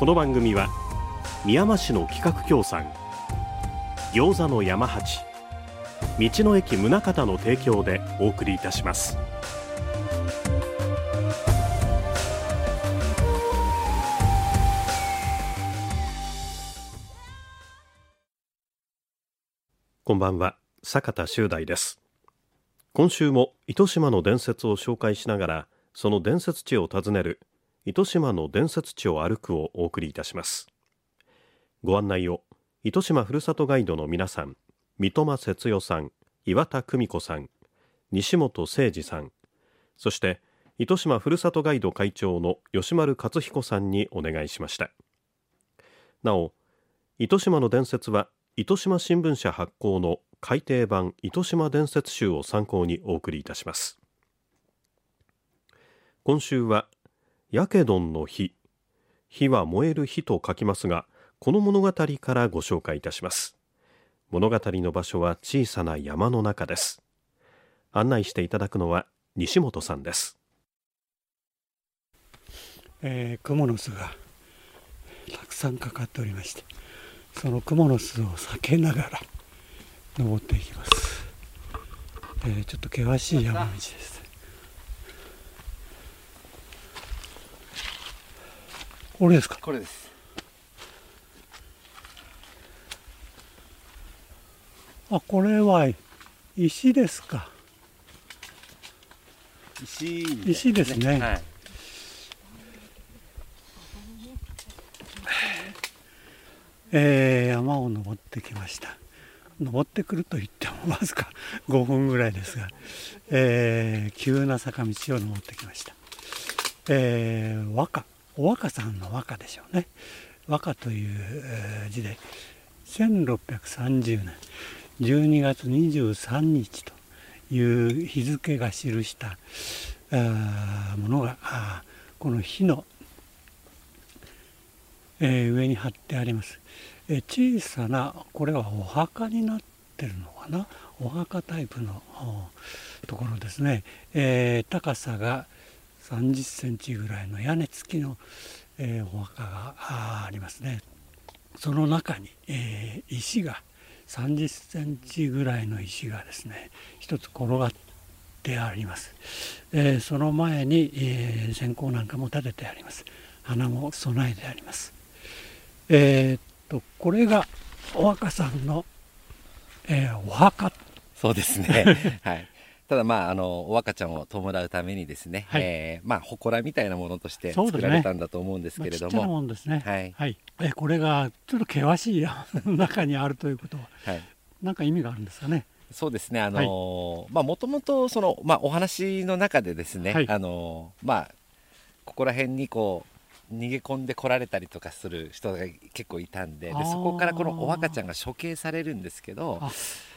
この番組は宮間市の企画協賛餃子の山八道の駅宗像の提供でお送りいたします。こんばんは坂田修大です。今週も糸島の伝説を紹介しながらその伝説地を訪ねる糸島の伝説地を歩くをお送りいたします。ご案内を糸島ふるさとガイドの皆さん三笘節代さん岩田久美子さん西本誠二さんそして糸島ふるさとガイド会長の吉丸勝彦さんにお願いしました。なお糸島の伝説は糸島新聞社発行の改訂版糸島伝説集を参考にお送りいたします。今週はやけどんの火火は燃える火と書きますがこの物語からご紹介いたします。物語の場所は小さな山の中です。案内していただくのは西本さんです。えー、クモの巣がたくさんかかっておりましてその蜘蛛の巣を避けながら登っていきます、えー、ちょっと険しい山道です。これですか？これです。あこれは石ですか？石、ね、石ですね、はい。えー、山を登ってきました。登ってくると言ってもわずか 5分ぐらいですが、えー、急な坂道を登ってきました、えー、和歌お若さんの和歌でしょうね。和歌という字で。1630年。12月23日という日付が記したものがこの火のえー、上に貼ってあります、えー、小さなこれはお墓になってるのかな？お墓タイプのところですね、えー、高さが30センチぐらいの屋根付きの、えお墓がありますね。その中に、え石が30センチぐらいの石がですね一つ転がってあります、えその前に、え線香なんかも立ててあります。花も備えてあります。えー、っとこれがお若さんの、えー、お墓。そうですね。はい。ただまああのお若ちゃんを弔うためにですね、はい、えー、まあ祠みたいなものとして作られたんだと思うんですけれども、ねまあ、もんですね。はい、はい、えこれがちょっと険しい 中にあるということは、はい、なんか意味があるんですかね。そうですねあの、はい、まあもともとそのまあお話の中でですね、はい、あのまあここら辺にこう逃げ込んで来られたりとかする人が結構いたんででそこからこのお若ちゃんが処刑されるんですけど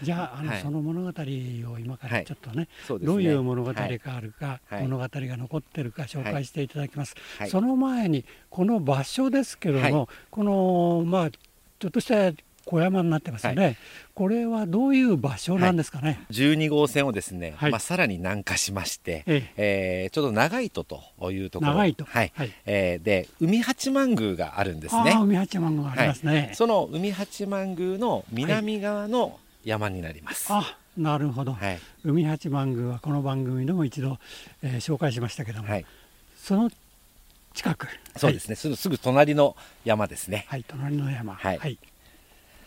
じゃああの、はい、その物語を今からちょっとねはい。ね、どういう物語があるか、はい、物語が残ってるか紹介していただきます、その前にこの場所ですけども、このまあちょっとした小山になってますよね、はい、これはどういう場所なんですかね、はい、12号線をですね、はい、まあ、さらに南下しまして、ええ。えー、ちょうど長糸というところ。長糸はい、はい、えー、で海八幡宮があるんですね。海八幡宮ありますね、その海八幡宮の南側の山になります、あなるほど、はい、海八幡宮はこの番組でも一度、えー、紹介しましたけども、はい、その近く。そうですね、すぐすぐ隣の山ですね。はい隣の山。はい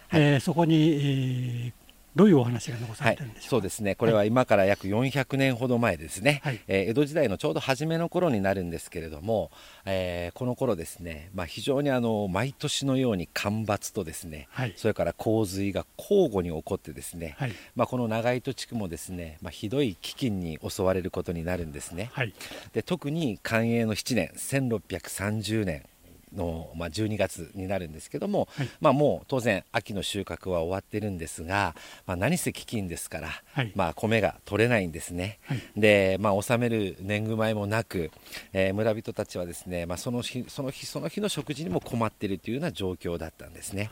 はい、えー、そこに、えー、どういうお話が残されてるんでしょう、はい、そうですね。これは今から約400年ほど前ですね、はい、えー、江戸時代のちょうど初めの頃になるんですけれども、えー、この頃ですね、まあ、非常にあの毎年のように干ばつとですね、はい、それから洪水が交互に起こってですね、はい、まあ、この長糸地区もですね、まあ、ひどい飢饉に襲われることになるんですね、で特に寛永の7年1630年の、まあ、12月になるんですけども、はい、まあ、もう当然秋の収穫は終わってるんですが、まあ、何せ飢饉ですから、はい、まあ、米が取れないんですね、はい、で、まあ、納める年貢米もなく、えー、村人たちはですね、まあ、その日その日その日の食事にも困っているというような状況だったんですね。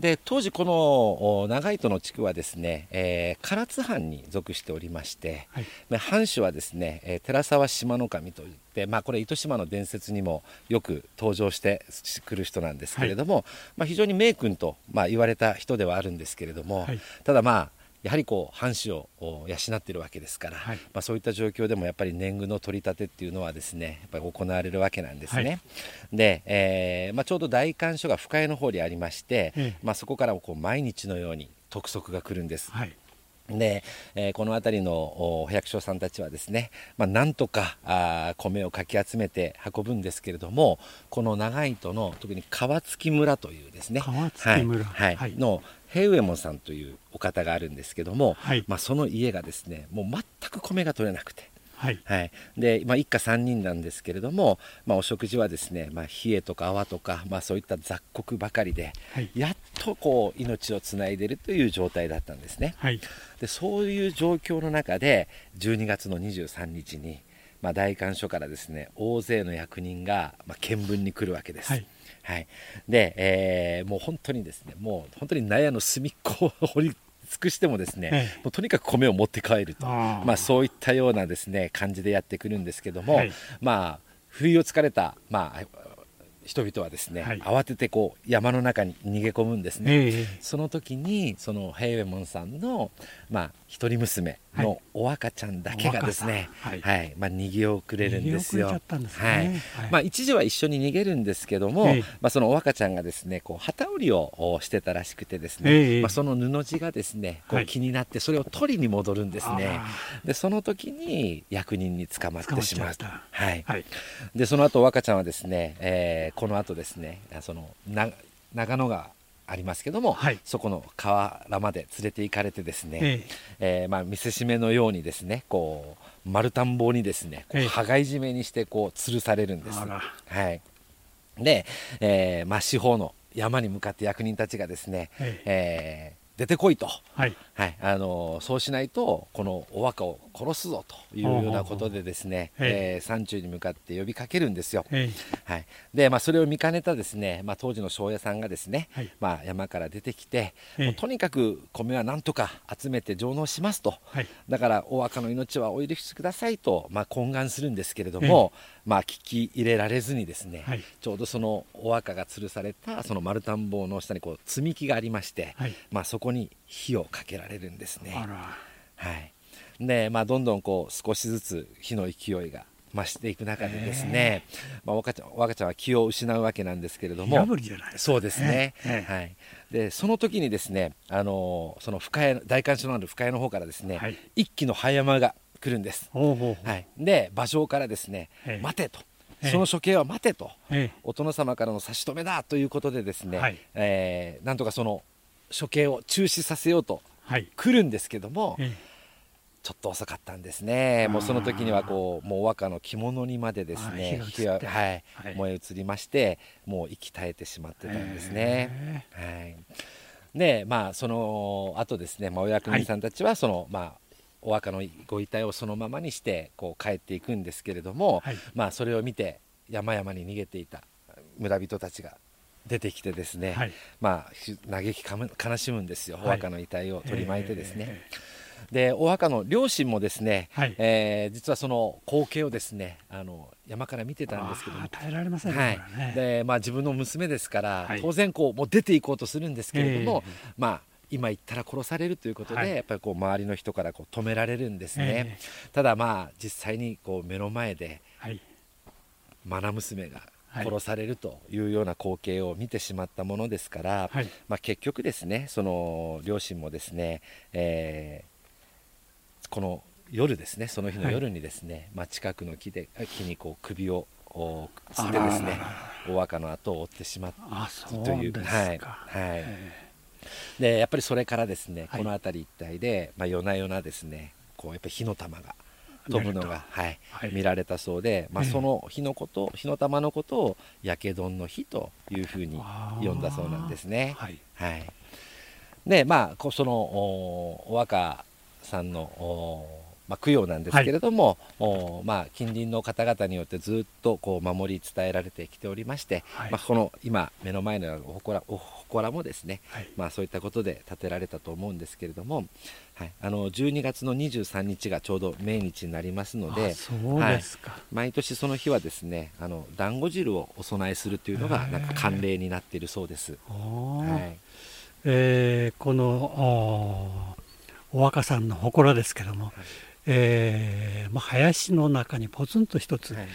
で当時この長糸の地区はですね、えー、唐津藩に属しておりまして、はい、藩主はですね、えー、寺沢島の神といって、まあ、これ糸島の伝説にもよく登場してくる人なんですけれども、はい、まあ、非常に名君と、まあ、言われた人ではあるんですけれども、はい、ただまあやはりこう藩主を養っているわけですから、はい、まあ、そういった状況でもやっぱり年貢の取り立てっていうのはですねやっぱり行われるわけなんですね。はい、で、えーまあ、ちょうど大官所が深谷の方にありまして、まあ、そこからこう毎日のように督促が来るんです。はい。で、えー、この辺りのお百姓さんたちはですね、まあ、なんとかあ米をかき集めて運ぶんですけれどもこの長糸の特に川月村というですね川月村、はい。はい、の平右衛門さんというお方があるんですけども、はい、まあ、その家がですねもう全く米が取れなくて。はい、はい、で、まあ、一家3人なんですけれども、まあ、お食事はですね、まあ、冷えとか泡とか、まあ、そういった雑穀ばかりで、はい、やっとこう命をつないでいるという状態だったんですね、はい、でそういう状況の中で12月の23日に、まあ、大官所からですね大勢の役人が、まあ、見聞に来るわけです。はいはい、で、えー、もう本当にですねもう本当に納屋の隅っこを掘り尽くしてもですね、ええ、もうとにかく米を持って帰ると。まあ、そういったようなですね感じでやってくるんですけども、はい、まあ不意をつかれた、まあ、人々はですね、はい、慌ててこう山の中に逃げ込むんですね、えー、その時にその平右衛門さんの、まあ、一人娘のお赤ちゃんだけがですね、はい、はい、まあ、逃げ遅れるんですよ。すね、はい、まあ、一時は一緒に逃げるんですけども、えー、まあ、そのお赤ちゃんがですねこう旗織りをしてたらしくてですね、えー、まあ、その布地がですねこう気になってそれを取りに戻るんですね。でその時に役人に捕まってしまうと。はい、でその後お赤ちゃんはですね、えー、この後ですねその長野川ありますけども、はい、そこの河原まで連れて行かれてですね、ええ。ー、まあ、見せしめのようにですねこう丸田んぼにですねこう羽交い締めにしてこう吊るされるんです。はい、で、えーまあ、四方の山に向かって役人たちがですね、え。えー出てこいと、はい、はい、あのそうしないとこのお若を殺すぞというようなことでですね、えー、山中に向かって呼びかけるんですよ。はい、で、まあ、それを見かねたですね、まあ、当時の庄屋さんがですね、はい、まあ、山から出てきて、もうとにかく米はなんとか集めて上納しますと、はい、だからお若の命はお許しくださいと、まあ、懇願するんですけれども、まあ、聞き入れられずにですね、はい、ちょうどそのお若が吊るされたその丸田んぼの下にこう積み木がありまして、まあ、そこに火をかけられるんですね。はい。でまあ、どんどんこう少しずつ火の勢いが増していく中でですね、まあ、若ちゃん若ちゃんは気を失うわけなんですけれどもそうですね、はい、でその時にですねあのその深谷大観所のある深谷の方からですね、はい、一気の葉山が来るんです。ほうほうほう。はい、で馬上からですね、待てと。その処刑は待てと、お殿様からの差し止めだということでですね、はい、えー、なんとかその処刑を中止させようと来るんですけども、はい、ちょっと遅かったんですね、もうその時にはこうもう和歌の着物にまでですね火がはい、燃え移りましてもう息絶えてしまってたんですね。はい。でまあその後ですね、まあ、お役人さんたちはその、まあお墓のご遺体をそのままにしてこう帰っていくんですけれども、はい、まあ、それを見て山々に逃げていた村人たちが出てきてですね、はい、まあ、嘆き悲しむんですよ、お墓の遺体を取り巻いてですね。でお墓の両親もですね、はい、えー、実はその光景をですねあの山から見てたんですけども。耐えられませんね、はい、でまあ、自分の娘ですから、当然こうもう出ていこうとするんですけれども、えー、まあ今言ったら殺されるということで、はい、やっぱりこう周りの人からこう止められるんですね、えー、ただまあ実際にこう目の前で、はい、愛娘が殺されるというような光景を見てしまったものですから、はい、まあ、結局ですねその両親もですね、えー、この夜ですねその日の夜にですね、まあ、近くの木で木にこう首をつってですねお若の後を追ってしまったというはい、はいでやっぱりそれからですねこの辺り一帯で、まあ、夜な夜なですねこうやっぱり火の玉が飛ぶのが、はい、はい、見られたそうで、まあ、その日のこと火の玉のことを焼け丼の日というふうに呼んだそうなんですね。はい、はい、でまあそのお若さんのまあ、供養なんですけれども、はい、まあ、近隣の方々によってずっとこう守り伝えられてきておりまして、はい、まあ、この今目の前のお祠お祠もですね、はい、まあ、そういったことで建てられたと思うんですけれども、はい、あの12月の23日がちょうど命日になりますので毎年その日はですねあの団子汁をお供えするというのがなんか慣例になっているそうです。はい。えー、このお若さんの祠ですけども、はい。えーまあ、林の中にポツンと一つ、はい、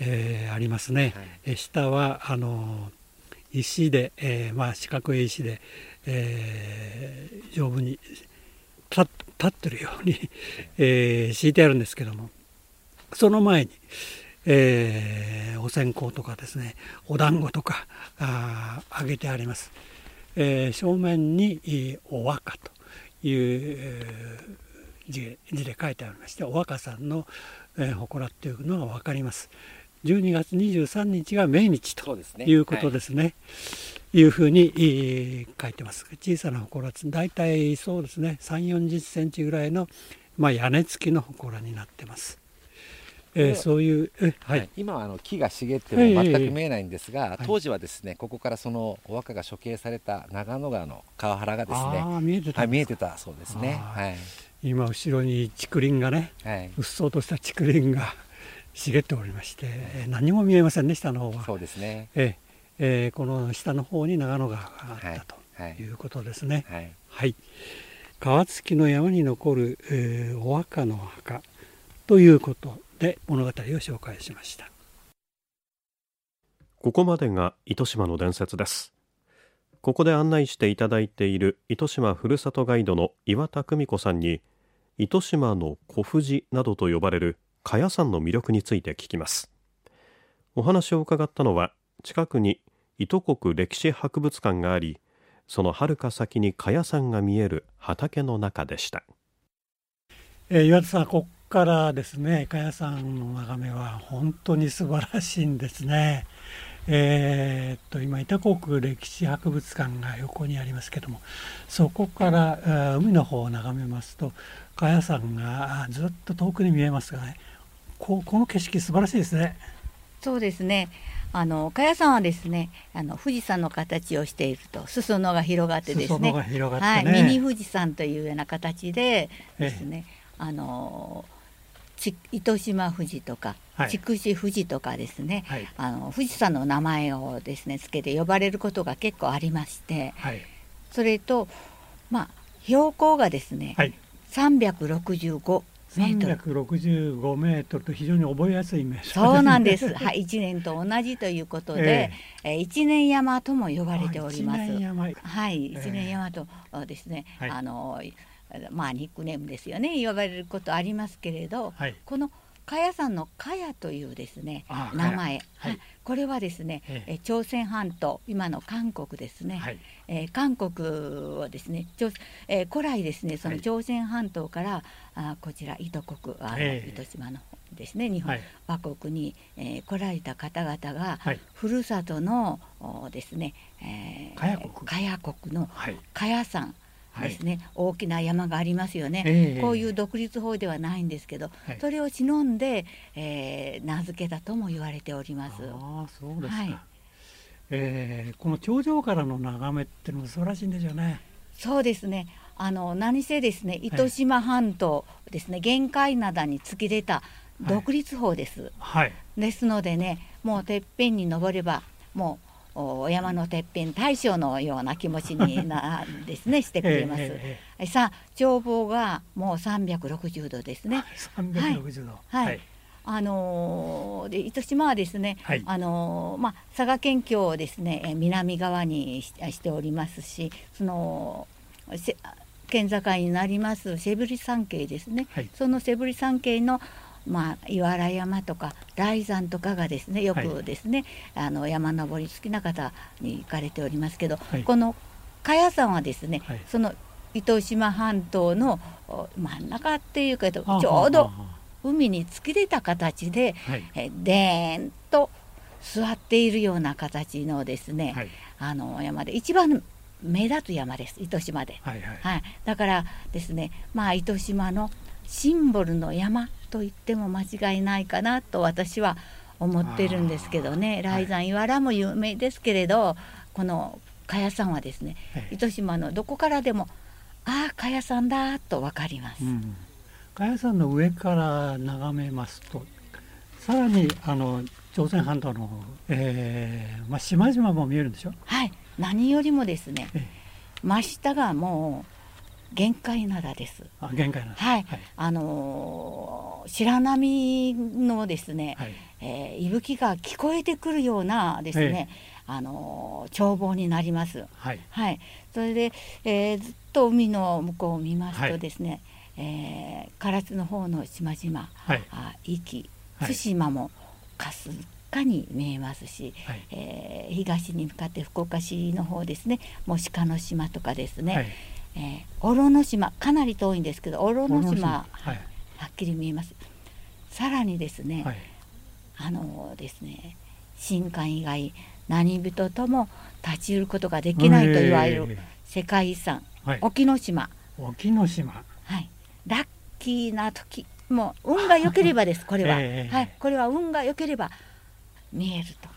えー、ありますね、はい、下はあの石で、えーまあ、四角い石で、えー、丈夫に立ってるように、えー、敷いてあるんですけどもその前に、えー、お線香とかですねお団子とかあ揚げてあります、えー、正面にお和歌という、字で書いてありましてお若さんの、えー、祠っていうのが分かります。12月23日が命日ということですね。い、うふうに、書いてます。小さな祠大体そうですね3 4 0センチぐらいの、まあ、屋根付きの祠になってます。えー、そういうはい、今はあの木が茂っても全く見えないんですが、当時はですねここからそのお若が処刑された長野川の川原がですね見えてた、はい、見えてたそうですね。はい。今後ろに竹林がね、はい、うっそうとした竹林が茂っておりまして、何も見えませんね下の方はそうですね。ええー、この下の方に長野川があったとい。うことですね。はい、はい、川付きの山に残る、えー、お墓の墓ということで物語を紹介しました。ここまでが糸島の伝説です。ここで案内していただいている糸島ふるさとガイドの岩田久美子さんに糸島の小富などと呼ばれる茅山の魅力について聞きます。お話を伺ったのは近くに糸国歴史博物館がありその遥か先に茅山が見える畑の中でした、えー、岩田さんここからですね茅山の眺めは本当に素晴らしいんですね。えー、っと今板国歴史博物館が横にありますけどもそこから海の方を眺めますと茅屋山がずっと遠くに見えますがねここの景色素晴らしいですね。そうですねあの茅屋山はですねあの富士山の形をしていると裾野が広がってですね、ね、はい、ミニ富士山というような形でですね、えー、あの糸島富士とか筑紫富士とかですね、はい、あの富士山の名前をですねつけて呼ばれることが結構ありまして、はい、それとまあ標高がですね、はい、365メートル365メートルと非常に覚えやすい名称、そうなんです。はい、一年と同じということで、えー、一年山とも呼ばれております。はい、一年山とですね、はい、あのまあニックネームですよね。呼ばれることありますけれど、はい、この茅屋山の茅というですね名前、はい、これはですね、ええ、朝鮮半島今の韓国ですね、はい、えー、韓国はですね、えー、古来ですねその朝鮮半島から、はい、あこちら糸国あの、え糸島のですね日本、はい、和国に、えー、来られた方々が、はい、ふるさとのですね、えー、茅屋国。の茅山、ですね、はい、大きな山がありますよね、えー、こういう独立法ではないんですけど、はい、それを忍んで、えー、名付けたとも言われております。あそうですか、はい、えー、この頂上からの眺めってのも素晴らしいんでしょうね。そうですね。あの何せですね糸島半島ですね、限界灘に突き出た独立法です、はい、ですのでねもうてっぺんに登ればもうお山のてっぺん大将のような気持ちになですね してくれます。ええ、さあ眺望がもう360度ですね。360度。はい。はい、あのー、で糸島はですね、はい、あのー、まあ佐賀県境をですね南側にしておりますし、その県境になりますセブリ山系ですね。はい、そのセブリ山系のまあ、岩原山とか雷山とかがですねよくですね、はい、あの山登り好きな方に行かれておりますけど、はい、この茅山はですね、はい、その糸島半島の真ん中っていうかちょうど海に突き出た形で、はい、えでーんと座っているような形のですね、はい、あの山で一番目立つ山です糸島で、はい、はい。はい、だからですねまあ糸島のシンボルの山と言っても間違いないかなと私は思ってるんですけどね。雷山岩原も有名ですけれどこの茅山はですね、糸島のどこからでもああ茅山だと分かります。うん茅山の上から眺めますとさらにあの朝鮮半島の、えーまあ、島々も見えるんでしょ？はい。何よりもですね、真下がもう限界灘です。あ限界灘はい、はい、あのー、白波のですね、はい、えー、息吹が聞こえてくるようなですね、えー、あのー、眺望になります。はい、はい、それで、えー、ずっと海の向こうを見ますとですね、はい、えー、唐津の方の島々、はい、あ壱岐対馬もかすかに見えますし、はい、えー、東に向かって福岡市の方ですねもし鹿の島とかですね、はい、えー、小呂の島かなり遠いんですけど小呂の島、はい、はっきり見えます。さらにですね、はい、あのですね新館以外何人とも立ち入ることができないと言われる世界遺産、沖ノ島。沖ノ島。はい。ラッキーな時もう運が良ければですこれは、えー、はい。これは運が良ければ見えると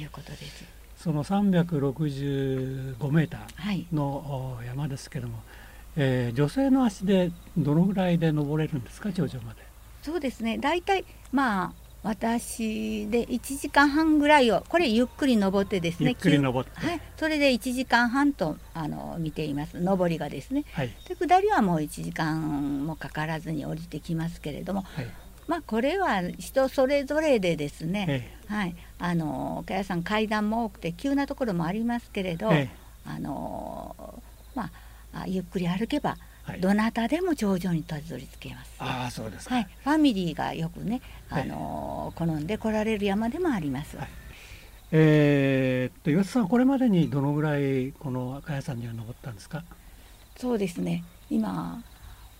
い。うことです。はい、その365メーターの山ですけども、えー、女性の足でどのぐらいで登れるんですか頂上まで？そうですね。大体まあ私で1時間半ぐらいをこれゆっくり登ってですねゆっくり登って、はい、それで1時間半とあの見ています。上りがですね、はい、で下りはもう1時間もかからずに降りてきますけれども、はい、まあこれは人それぞれでですね、はい、あの岡谷さん階段も多くて急なところもありますけれど、あのまあゆっくり歩けばどなたでも頂上にたどり着けます。あそうですはい、ファミリーがよくね、あの好んで来られる山でもあります。はい、えー、っと岩田さんこれまでにどのぐらいこの赤谷山には登ったんですか？そうですね。今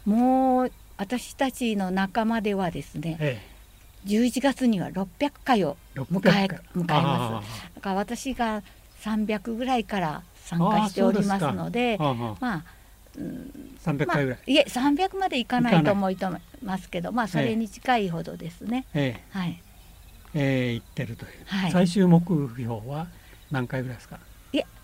もう私たちの仲間ではですね、ええ、11月には600回を迎え迎えます。だから私が300ぐらいから参加しておりますので、まあ、うん、300回ぐらい、まあ、いえ300までいかないと思いますけど、まあそれに近いほどですね。ええ、はい。えー、行ってるという、はい、最終目標は何回ぐらいですか？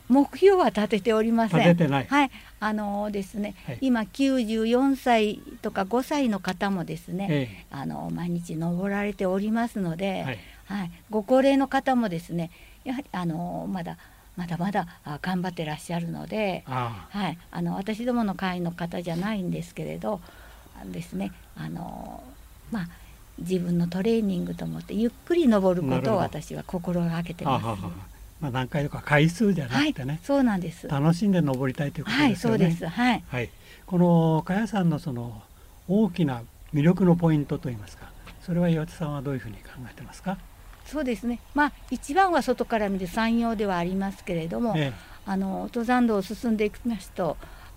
目標は立てておりません。はい、あのー、ですね、はい、今94歳とか5歳の方もですね、ええ、あの毎日登られておりますので、はい、はい、ご高齢の方もですね、やはりあのー、まだまだまだ頑張ってらっしゃるので、はい、あの私どもの会の方じゃないんですけれど、ですね、あのー、まあ自分のトレーニングと思ってゆっくり登ることを私は心がけてます。まあ、何回とか回数じゃなくてね、はい、そうなんです。楽しんで登りたいということですよね。はい、そうです。はい、はい、この茅さんのその大きな魅力のポイントといいますかそれは岩田さんはどういうふうに考えてますか？そうですね。まあ一番は外から見る山陽ではありますけれども、ええ、あの登山道を進んでいきますと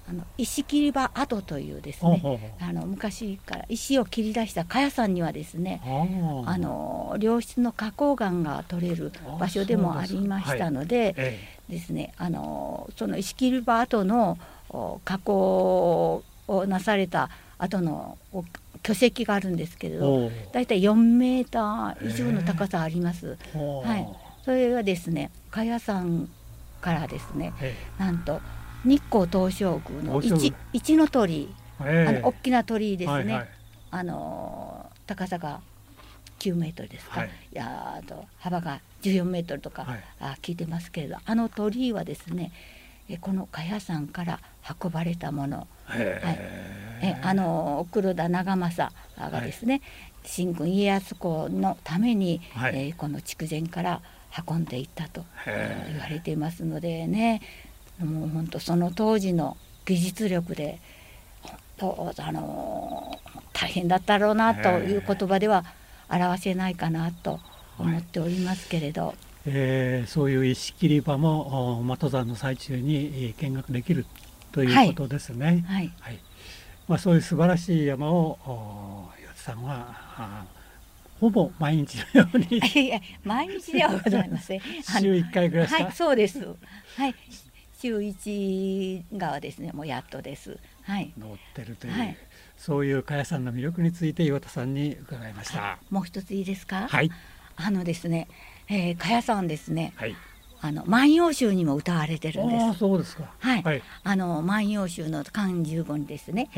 あの石切り場跡というですねあの昔から石を切り出した茅山にはですねあの良質の花崗岩が取れる場所でもありましたのでですね。あのその石切り場跡の加工をなされた後の巨石があるんですけれど大体4メーター以上の高さあります。はい、それはですね茅山からですねなんと日光東照宮の一一の鳥。居、え。ー、あの大きな鳥居ですね、はいはい、あの高さが9メートルですか、はい、いやあと幅が14メートルとか、はい、あ聞いてますけれどあの鳥居はですねえこの茅山から運ばれたもの、はい、えあの黒田長政がですね、新軍家康公のために、はい、えー、この筑前から運んでいったと言われていますのでねもう本当その当時の技術力で本当あの大変だったろうなという言葉では表せないかなと思っておりますけれど。はい、えー、そういう石切り場も登山の最中に見学できるということですね。はい、はい、まあ、そういう素晴らしい山を岩田さんはほぼ毎日のように いや毎日ではございません。週一回ぐらいはいそうです。はい週一がですねもうやっとです。はい。乗ってるという、はい、そういうかやさんの魅力について岩田さんに伺いました、はい、もう一ついいですか？はい。あのですね、えー、かやさんですね、はい。あの万葉集にも歌われてるんです。そうですか。はい。はい、あの万葉集の漢十五にですね、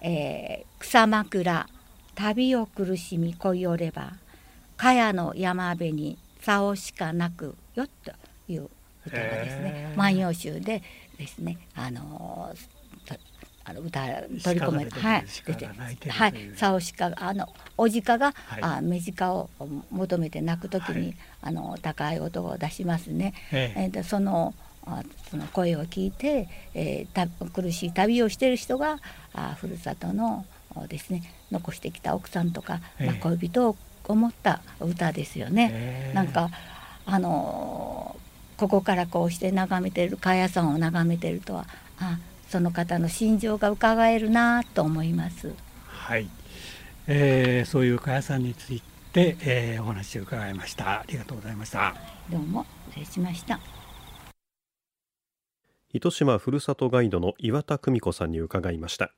えー、草枕旅を苦しみ恋おれば茅の山辺に竿しかなくよという歌がですね。万葉集でですねあのあの歌取り込めはい。はい、竿鹿あのおじかが、はい、あ目近を求めて泣くときに、はい、あの高い音を出しますね。ええ。ー、そのあその声を聞いて、えー、た苦しい旅をしている人があふるさとのですね残してきた奥さんとか、まあ、恋人を思った歌ですよね。なんかあのここからこうして眺めてる茅屋さんを眺めてるとはあその方の心情が伺えるなと思います。はい、えー、そういう茅屋さんについて、えー、お話を伺いました。ありがとうございました。どうも失礼しました。糸島ふるさとガイドの岩田久美子さんに伺いました。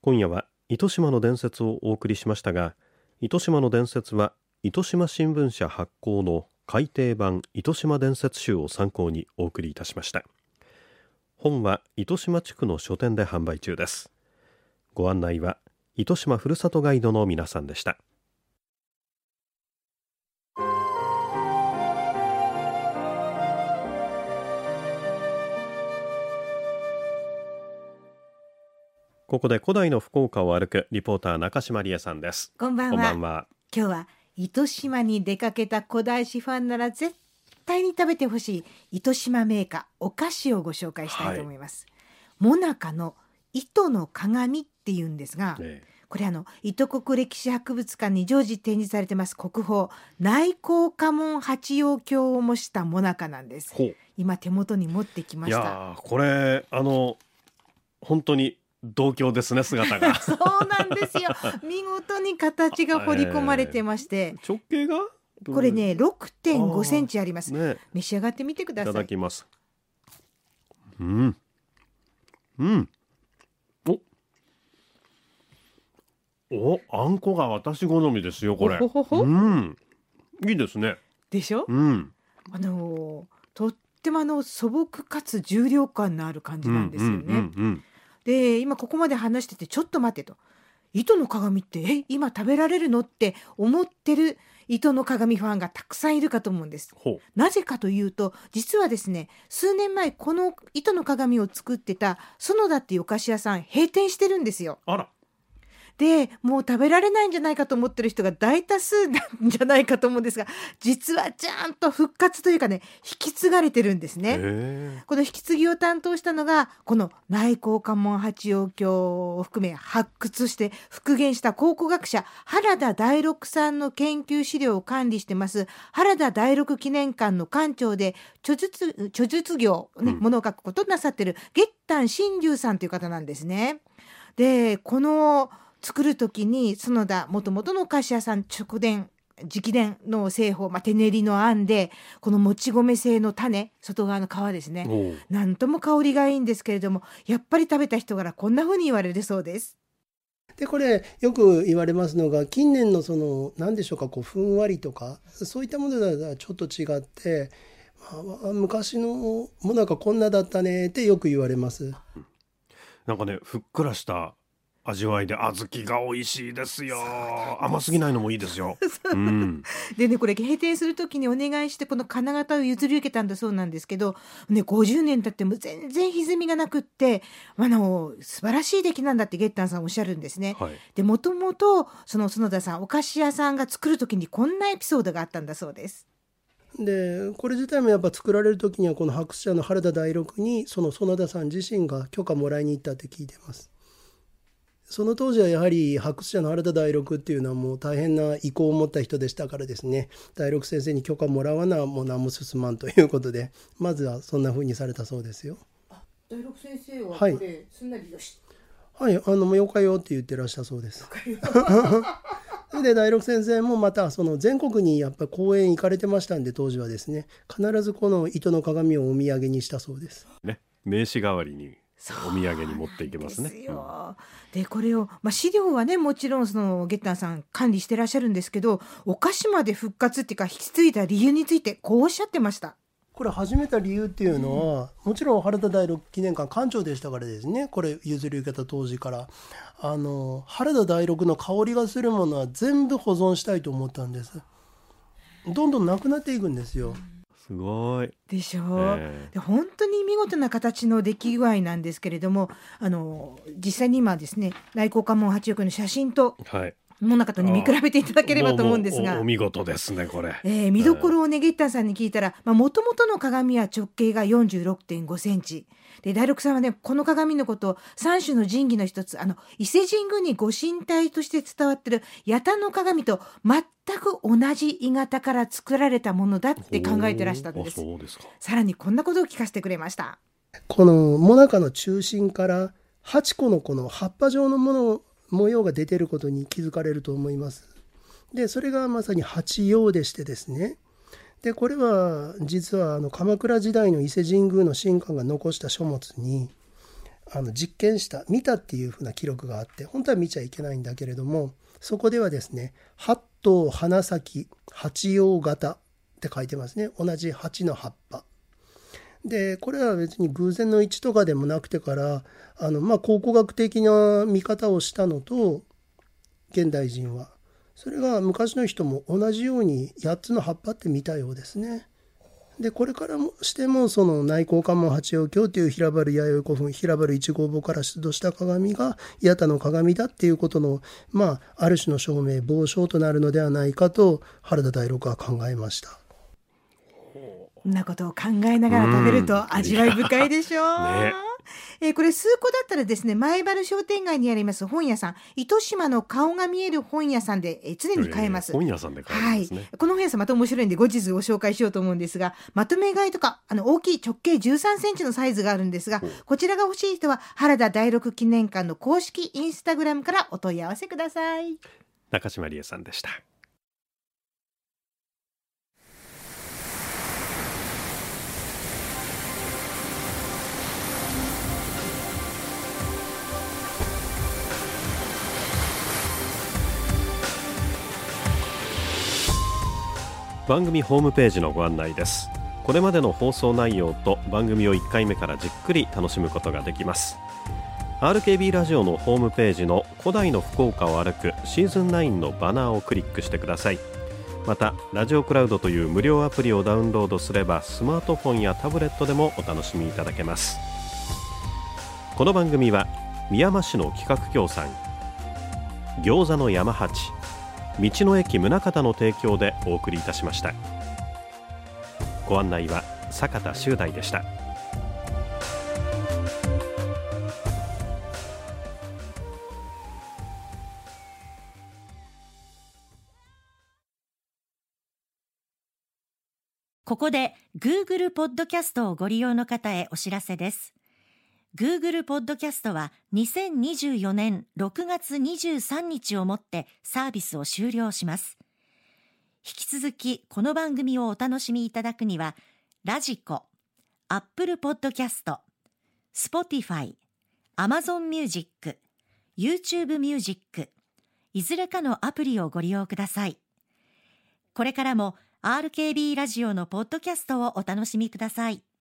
今夜は糸島の伝説をお送りしましたが糸島の伝説は糸島新聞社発行の改訂版糸島伝説集を参考にお送りいたしました。本は糸島地区の書店で販売中です。ご案内は糸島ふるさとガイドの皆さんでした。ここで古代の福岡を歩くリポーター中島理恵さんです。こんばんは。今日は糸島に出かけた古代史ファンなら絶対に食べてほしい糸島メーカーお菓子をご紹介したいと思います、はい、もなかの糸の鏡っていうんですが、ね、これあの糸国歴史博物館に常時展示されてます。国宝内向家紋八葉鏡を模したもなかなんです。今手元に持ってきました。これあの本当に同郷ですね姿が。そうなんですよ。見事に形が彫り込まれてまして、えー、直径が？これね6.5センチあります、ね、召し上がってみてください。いただきます。うん。うん。お。おあんこが私好みですよこれ。うん。いいですね。でしょ？うん。あのとってもあの素朴かつ重量感のある感じなんですよね、うんうんうんうんで今ここまで話しててちょっと待ってと。糸の鏡ってえ今食べられるのって思ってる糸の鏡ファンがたくさんいるかと思うんです。なぜかというと実はですね数年前この糸の鏡を作ってた園田っていうお菓子屋さん閉店してるんですよ。あらでもう食べられないんじゃないかと思ってる人が大多数なんじゃないかと思うんですが実はちゃんと復活というかね引き継がれてるんですね。この引き継ぎを担当したのがこの内向家紋八葉鏡を含め発掘して復元した考古学者原田大六さんの研究資料を管理してます原田大六記念館の館長で著述著述業、ね、ものを書くことなさってる月丹真龍さんという方なんですね。でこの作る時に園田もともとの菓子屋さん直伝直伝の製法、まあ、手練りのあんでこのもち米製の種外側の皮ですねなんとも香りがいいんですけれどもやっぱり食べた人からこんな風に言われるそうです。でこれよく言われますのが近年のその何でしょうかこうふんわりとかそういったものとはちょっと違って、まあ、昔のもなんかこんなだったねってよく言われます。なんかねふっくらした味わいで小豆が美味しいですよ。甘すぎないのもいいですよ、う。ん、でねこれ閉店する時にお願いしてこの金型を譲り受けたんだそうなんですけどね50年経っても全然歪みがなくってあの素晴らしい出来なんだってゲッタンさんおっしゃるんですね、はい、でもともとその園田さんお菓子屋さんが作る時にこんなエピソードがあったんだそうです。でこれ自体もやっぱ作られる時にはこの白者の原田大六にその園田さん自身が許可もらいに行ったって聞いてます。その当時はやはり発掘者の原田大六っていうのはもう大変な意向を持った人でしたからですね。大六先生に許可もらわなもう何も進まんということでまずはそんなふうにされたそうですよ。大六先生はこれ、はい、すんなりよし。はいあのよかよって言ってらっしゃそうです。それで大六先生もまたその全国にやっぱ講演行かれてましたんで当時はですね必ずこの糸の鏡をお土産にしたそうです。ね名刺代わりにお土産に持っていけますね。で、うん、これを、まあ、資料はねもちろんそのゲッターさん管理してらっしゃるんですけどお菓子まで復活っていうか引き継いだ理由についてこうおっしゃってました。これ始めた理由っていうのは、もちろん原田第六記念館館長でしたからですね。これ譲り受けた当時から。あの原田第六の香りがするものは全部保存したいと思ったんです。どんどんなくなっていくんですよすごい。でしょ？う、え。ー、で本当に見事な形の出来具合なんですけれどもあの実際に今ですね内向関門八億の写真と、はい。の中とね見比べていただければと思うんですが。お見事ですねこれ、えー、見どころをねゲッタンさんに聞いたらもともとの鏡は直径が46.5センチで大六さんはねこの鏡のことを三種の神器の一つあの伊勢神宮にご神体として伝わってる八田の鏡と全く同じ鋳型から作られたものだって考えてらしたんです。さらにこんなことを聞かせてくれました。このモナカの中心から8個のこの葉っぱ状のもの模様が出てることに気づかれると思います。でそれがまさに八葉でしてですねでこれは実はあの鎌倉時代の伊勢神宮の神官が残した書物にあの実験した見たっていうふうな記録があって本当は見ちゃいけないんだけれどもそこではですね八頭花咲八葉型って書いてますね。同じ鉢の葉っぱ。でこれは別に偶然の一致とかでもなくてからあの、まあ、考古学的な見方をしたのと現代人はそれが昔の人も同じように8つの葉っぱって見たようですね。でこれからもしてもその内向関門八葉経という平原弥生古墳平原一号墓から出土した鏡が八田の鏡だっていうことのまあある種の証明傍証となるのではないかと原田大六は考えました。なことを考えながら食べると味わい深いでしょう。ねえー、これ数個だったらですね前原商店街にあります本屋さん。糸島の顔が見える本屋さんで、えー、常に買えます、えー、本屋さんで買えます、ね、はい、この本屋さんまた面白いんで後日ご紹介しようと思うんですがまとめ買いとかあの大きい直径13センチのサイズがあるんですがこちらが欲しい人は原田第六記念館の公式インスタグラムからお問い合わせください。中島理恵さんでした番組ホームページのご案内です。これまでの放送内容と番組を1回目からじっくり楽しむことができます。RKB ラジオのホームページの古代の福岡を歩くシーズン9のバナーをクリックしてください。またラジオクラウドという無料アプリをダウンロードすればスマートフォンやタブレットでもお楽しみいただけます。この番組は宮間市の企画協賛餃子の山八道の駅宗像の提供でお送りいたしました。ご案内は坂田修大でした。ここで Google ポッドキャストをご利用の方へお知らせです。Google ポッドキャストは2024年6月23日をもってサービスを終了します。引き続きこの番組をお楽しみいただくには、 radiko、 Apple Podcast、 Spotify、 Amazon Music、YouTube Music、いずれかのアプリをご利用ください。これからも RKB ラジオのポッドキャストをお楽しみください。